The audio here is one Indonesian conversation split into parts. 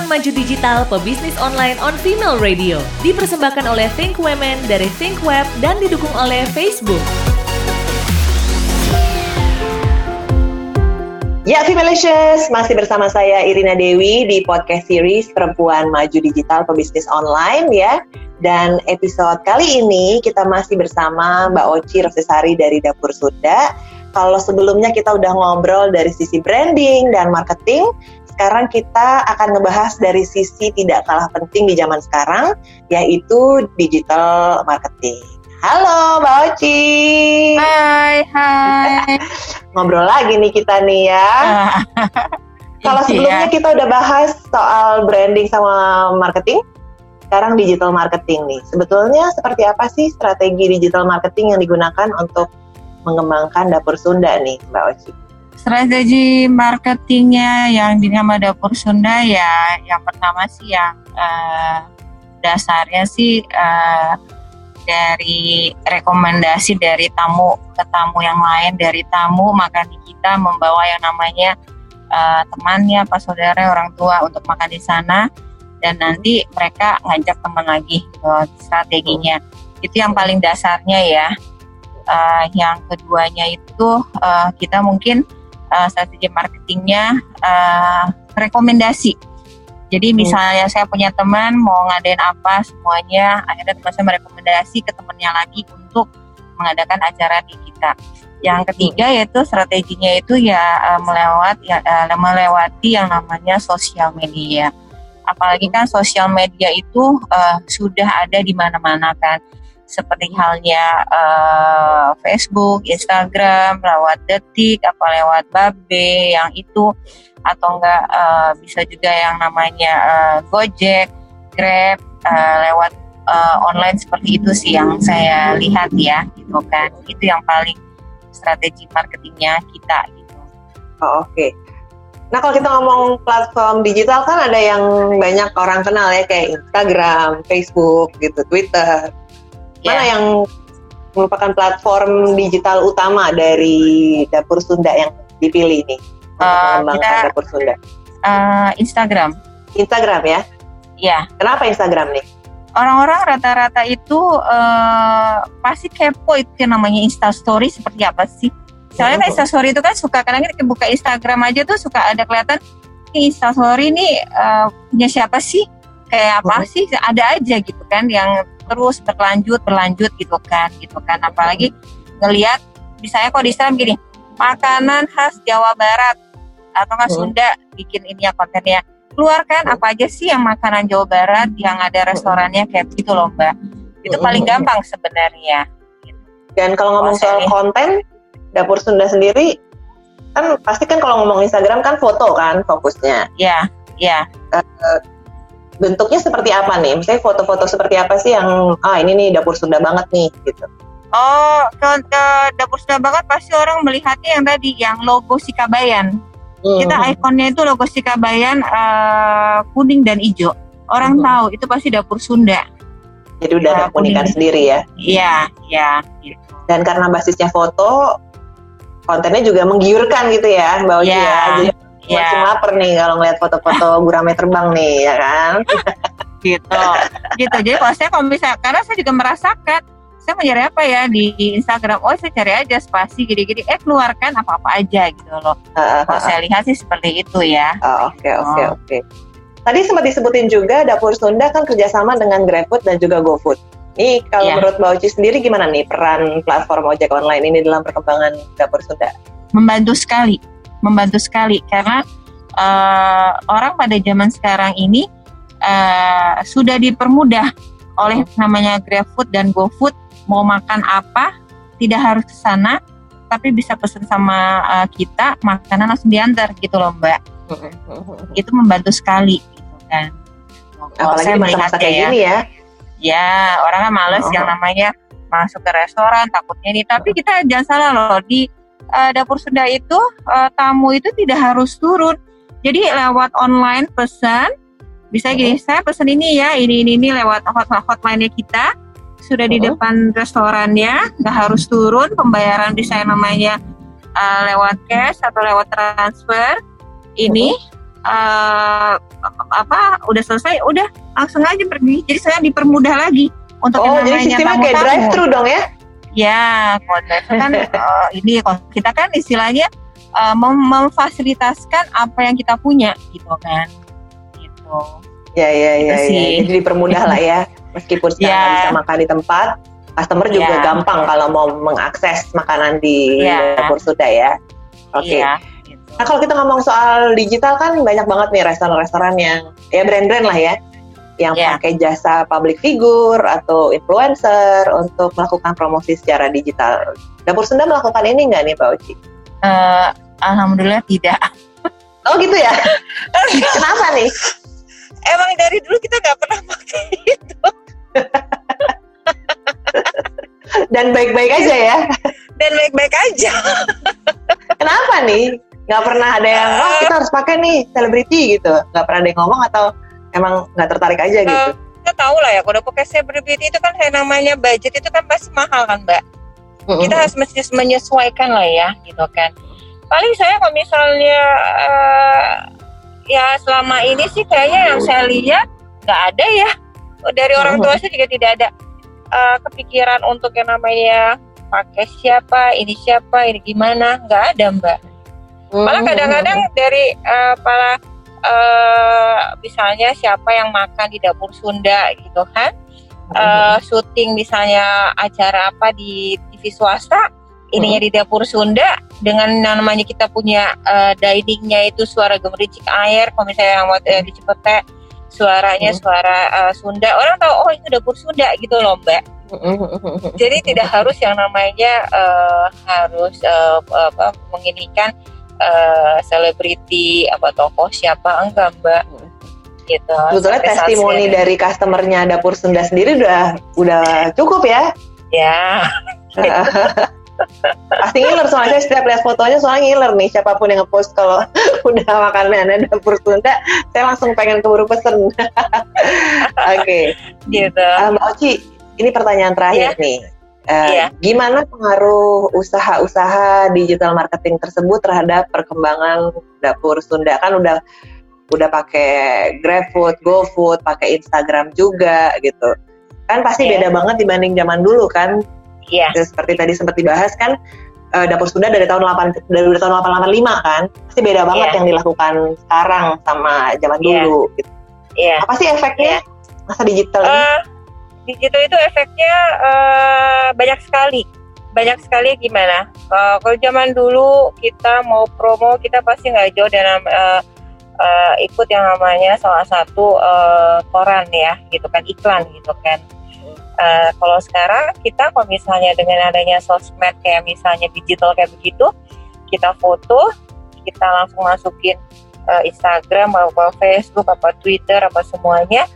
Perempuan Maju Digital Pebisnis Online on Female Radio Dipersembahkan oleh Think Women dari Think Web dan didukung oleh Facebook Ya, Femalicious, masih bersama saya Irina Dewi di podcast series Perempuan Maju Digital Pebisnis Online ya. Dan episode kali ini kita masih bersama Mbak Oci Rosesari dari Dapur Sunda. Kalau sebelumnya kita udah ngobrol dari sisi branding dan marketing, sekarang kita akan ngebahas dari sisi tidak kalah penting di zaman sekarang, yaitu digital marketing. Halo Mbak Oci. Hai, hai. Ngobrol lagi nih kita nih ya. Kalau sebelumnya Iya. kita udah bahas soal branding sama marketing, sekarang digital marketing nih. Sebetulnya seperti apa sih strategi digital marketing yang digunakan untuk mengembangkan dapur Sunda nih, Mbak Oci? Strategi marketingnya yang dinama Dapur Sunda ya, yang pertama sih yang eh, dasarnya sih eh, dari rekomendasi dari tamu ke tamu yang lain, dari tamu maka kita membawa yang namanya eh, temannya, pas saudara, orang tua untuk makan di sana dan nanti mereka ngajak teman lagi gitu, strateginya. Itu yang paling dasarnya ya. Eh, yang keduanya itu eh, kita mungkin uh, strategi marketingnya uh, rekomendasi. Jadi misalnya saya punya teman mau ngadain apa semuanya, akhirnya teman saya merekomendasi ke temannya lagi untuk mengadakan acara di kita. Yang ketiga yaitu strateginya itu ya uh, melewat ya uh, melewati yang namanya sosial media. Apalagi kan sosial media itu uh, sudah ada di mana-mana kan seperti halnya eh, Facebook, Instagram, lewat detik, apa lewat babe yang itu atau enggak eh, bisa juga yang namanya eh, Gojek, Grab eh, lewat eh, online seperti itu sih yang saya lihat ya gitu kan itu yang paling strategi marketingnya kita gitu. Oh, Oke. Nah kalau kita ngomong platform digital kan ada yang banyak orang kenal ya kayak Instagram, Facebook, gitu, Twitter. Mana Ya. yang merupakan platform digital utama dari dapur Sunda yang dipilih Eh, mengembangkan kita- dapur Sunda? Eh, Instagram, Instagram ya. ya Kenapa Instagram nih? orang-orang rata-rata itu eh, pasti kepo itu yang namanya Instastory seperti apa sih? Soalnya kan Oh. Instastory itu kan suka kadang kita buka Instagram aja tuh suka ada kelihatan ini Instastory ini eh, punya siapa sih? Kayak apa sih? Ada aja gitu kan yang terus berlanjut berlanjut gitu kan gitu kan. Apalagi ngelihat misalnya kalau di Instagram gini makanan khas Jawa Barat atau nggak. Sunda bikin ini ya kontennya. Keluarkan apa aja sih yang makanan Jawa Barat yang ada restorannya kayak gitu loh mbak. Itu paling gampang sebenarnya. Dan kalau ngomong soal konten, dapur Sunda sendiri kan pasti kan kalau ngomong Instagram kan foto kan fokusnya. ya ya Bentuknya seperti apa nih? Misalnya foto-foto seperti apa sih yang ah ini nih dapur Sunda banget nih gitu. oh ke dapur Sunda banget pasti orang melihatnya yang tadi yang logo Sikabayan kita Mhm. ikonnya itu logo Sikabayan eh, kuning dan hijau orang Mhm. tahu itu pasti dapur Sunda Jadi udah ada ya, keunikan sendiri ya. iya iya gitu Dan karena basisnya foto, kontennya juga menggiurkan gitu ya, Mbak Oci Iya, ya. Jadi iya. langsung lapar nih kalau ngeliat foto-foto gurame terbang nih, ya kan? gitu gitu jadi kalau saya kalau bisa karena saya juga merasakan saya mau cari apa ya di Instagram oh saya cari aja spasi gini-gini eh keluarkan apa-apa aja gitu loh kalau saya lihat sih seperti itu ya Oh, Oke, oke, Oh. oke. Tadi sempat disebutin juga Dapur Sunda kan kerjasama dengan GrabFood dan juga GoFood. Nih kalau Iya. menurut Mbak Oci sendiri gimana nih peran platform ojek online ini dalam perkembangan Dapur Sunda? membantu sekali membantu sekali. Karena eh, orang pada zaman sekarang ini eh, sudah dipermudah oleh namanya GrabFood dan GoFood mau makan apa tidak harus ke sana tapi bisa pesan sama eh, kita makanan langsung diantar gitu loh mbak. Itu membantu sekali. Gitu kan Kalau Apalagi saya melihatnya kayak ya, gini ya. ya orang kan males Oh. yang namanya masuk ke restoran takutnya ini tapi kita jangan salah loh di eh, dapur Sunda itu eh, tamu itu tidak harus turun. Jadi lewat online pesan bisa gini saya pesan ini ya ini ini ini lewat hot hotline kita sudah di depan restorannya nggak harus turun pembayaran bisa yang namanya eh, lewat cash atau lewat transfer ini eh, apa udah selesai udah langsung aja pergi. Jadi saya dipermudah lagi untuk Oh, yang jadi namanya sistemnya kayak drive thru dong ya? Ya, drive thru kan eh, ini kita kan istilahnya eh, mem- memfasilitasikan apa yang kita punya gitu kan. Gitu. Ya, ya, ya, Gitu ya. sih. Jadi dipermudah lah ya. Meskipun sekarang Ya. bisa makan di tempat, customer juga Ya. gampang kalau mau mengakses makanan di Ya. dapur sudah ya. Oke. Iya, gitu. Nah kalau kita ngomong soal digital kan banyak banget nih restoran-restoran yang ya brand-brand lah ya, yang Ya. pakai jasa public figure atau influencer untuk melakukan promosi secara digital. Dapur Sunda melakukan ini nggak nih Pak Oci? Eh, alhamdulillah tidak. Oh gitu ya? Kenapa nih? Emang dari dulu kita nggak pernah pakai itu. Dan baik-baik aja ya? Dan baik-baik aja. Kenapa nih? Nggak pernah ada yang, wah kita harus pakai nih selebriti gitu. Nggak pernah ada yang ngomong atau emang nggak tertarik aja gitu? Kita tahu lah ya, kalau pakai celebrity itu kan kayak namanya budget itu kan pasti mahal kan, Mbak. kita harus mesti menyesuaikan lah ya gitu kan. Paling saya kalau misalnya eh, ya selama ini sih kayaknya yang saya lihat nggak ada ya. Dari orang tua saya juga tidak ada. Eh, kepikiran untuk yang namanya pakai siapa ini siapa ini gimana nggak ada mbak. Malah kadang-kadang dari eh, para eh, misalnya siapa yang makan di dapur Sunda gitu kan. Eh, syuting misalnya acara apa di TV swasta ininya di dapur Sunda dengan namanya kita punya eh, diningnya itu suara gemericik air kalau misalnya yang waktu yang di Cipete suaranya Hmm. suara eh, Sunda. Orang tahu oh itu dapur Sunda gitu loh mbak. Jadi tidak harus yang namanya eh, harus eh, apa menginikan eh, selebriti apa tokoh siapa? Enggak mbak. Gitu. Sebetulnya testimoni saya- dari customernya dapur Sunda sendiri udah udah cukup ya. ya. Pasti ngiler soalnya. Saya setiap lihat fotonya soalnya ngiler nih. Siapa pun yang ngepost kalau udah makanannya dapur Sunda, saya langsung pengen keburu pesen. Oke, gitu. Ah, Mbak Oci, ini pertanyaan terakhir nih. Eh, Iya. Gimana pengaruh usaha-usaha digital marketing tersebut terhadap perkembangan dapur Sunda? Kan udah udah pakai GrabFood, GoFood, pakai Instagram juga gitu. Kan pasti Iya. beda banget dibanding zaman dulu kan. iya Ya, seperti tadi sempat dibahas kan eh, dapur Sunda dari tahun 8 dari tahun 885 kan. Pasti beda banget Iya. yang dilakukan sekarang sama zaman Iya. dulu gitu. iya Apa sih efeknya masa digital ini? Digital itu efeknya eh, banyak sekali. Banyak sekali gimana? Eh, kalau zaman dulu kita mau promo kita pasti nggak jauh dalam eh, eh, ikut yang namanya salah satu eh, koran ya, gitu kan iklan gitu kan. Eh, kalau sekarang kita kalau misalnya dengan adanya sosmed kayak misalnya digital kayak begitu, kita foto, kita langsung masukin eh, Instagram apa Facebook apa Twitter apa semuanya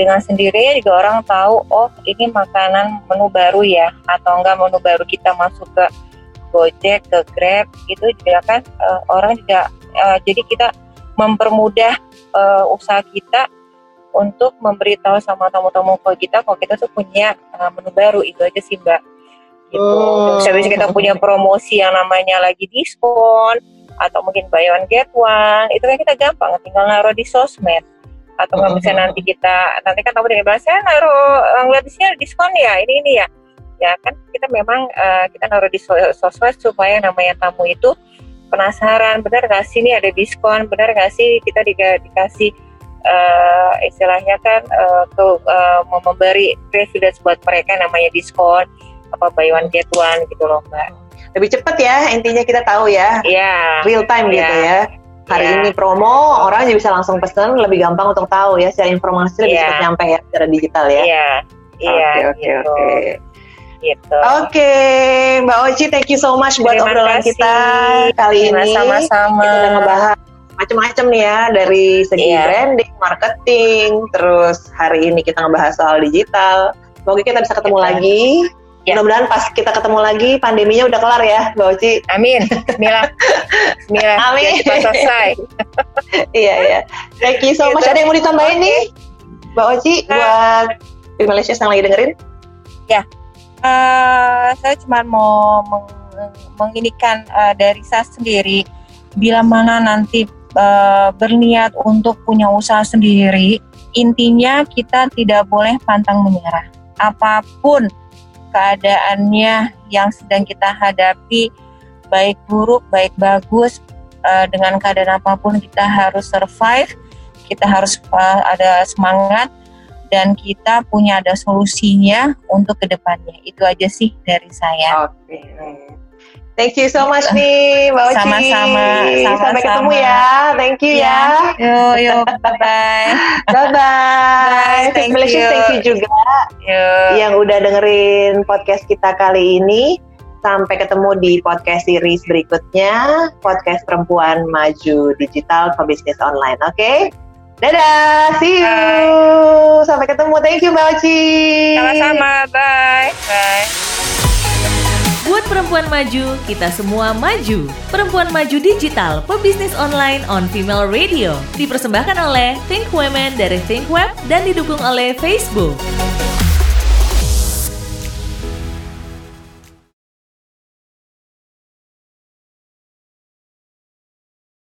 dengan sendirinya juga orang tahu oh ini makanan menu baru ya atau enggak menu baru kita masuk ke Gojek ke Grab itu juga kan eh, orang juga eh, jadi kita mempermudah eh, usaha kita untuk memberitahu sama tamu-tamu kalau kita kalau kita tuh punya eh, menu baru itu aja sih mbak. Gitu. Hmm. Terus habis kita punya promosi yang namanya lagi diskon atau mungkin buy one get one itu kan kita gampang tinggal naruh di sosmed atau nggak Hmm. bisa nanti kita nanti kan tamu dari bilang saya naruh eh, ngeliat di sini ada diskon ya ini ini ya ya kan kita memang eh, kita naruh di so- sosmed supaya namanya tamu itu penasaran benar gak sih ini ada diskon benar gak sih kita di- dikasih eh, istilahnya kan eh, ke eh, mau memberi privilege buat mereka namanya diskon apa buy one get one gitu loh mbak Lebih cepet ya intinya kita tahu ya Iya real time gitu Iya. ya. Hari Iya. ini promo, orang bisa langsung pesen, lebih gampang untuk tahu ya, secara informasi lebih Iya. cepat nyampe ya secara digital ya. iya iya Oke, oke, gitu oke. gitu Oke, Mbak Oci, thank you so much buat Terima obrolan kasih. kita kali Terima ini. sama-sama Kita udah ngebahas macam-macam nih ya dari segi Iya. branding, marketing, terus hari ini kita ngebahas soal digital. Semoga kita bisa ketemu Iya. lagi. Iya. Mudah-mudahan pas kita ketemu lagi pandeminya udah kelar ya, Mbak Oci. amin Bismillah Bismillah Amin. Cepat selesai iya iya. Thank you so Gitu. much. Ada yang mau ditambahin nih, Mbak Oci, Nah. buat di Malaysia yang lagi dengerin? Eh, saya cuma mau meng- menginikan eh, dari saya sendiri bila mana nanti uh, berniat untuk punya usaha sendiri, intinya kita tidak boleh pantang menyerah. Apa pun keadaannya yang sedang kita hadapi, baik buruk, baik bagus, uh, dengan keadaan apa pun kita harus survive, kita harus uh, ada semangat, dan kita punya ada solusinya untuk ke depannya. Itu aja sih dari saya. Oke. Okay. Thank you so much nih Mbak Oci. Sama-sama. Sampai ketemu ya. Thank you ya. ya. Yuk. Bye-bye. Bye-bye. Thank you. Thank you juga yuk. yang udah dengerin podcast kita kali ini. Sampai ketemu di podcast series berikutnya, podcast Perempuan Maju Digital Pebisnis Online. Oke? Okay? Dadah, see you. Bye. Sampai ketemu. Thank you Mbak Oci. Sama-sama. Bye. Bye. Buat perempuan maju, kita semua maju. Perempuan Maju Digital, pebisnis online on Female Radio. Dipersembahkan oleh Think Women dari Think Web dan didukung oleh Facebook.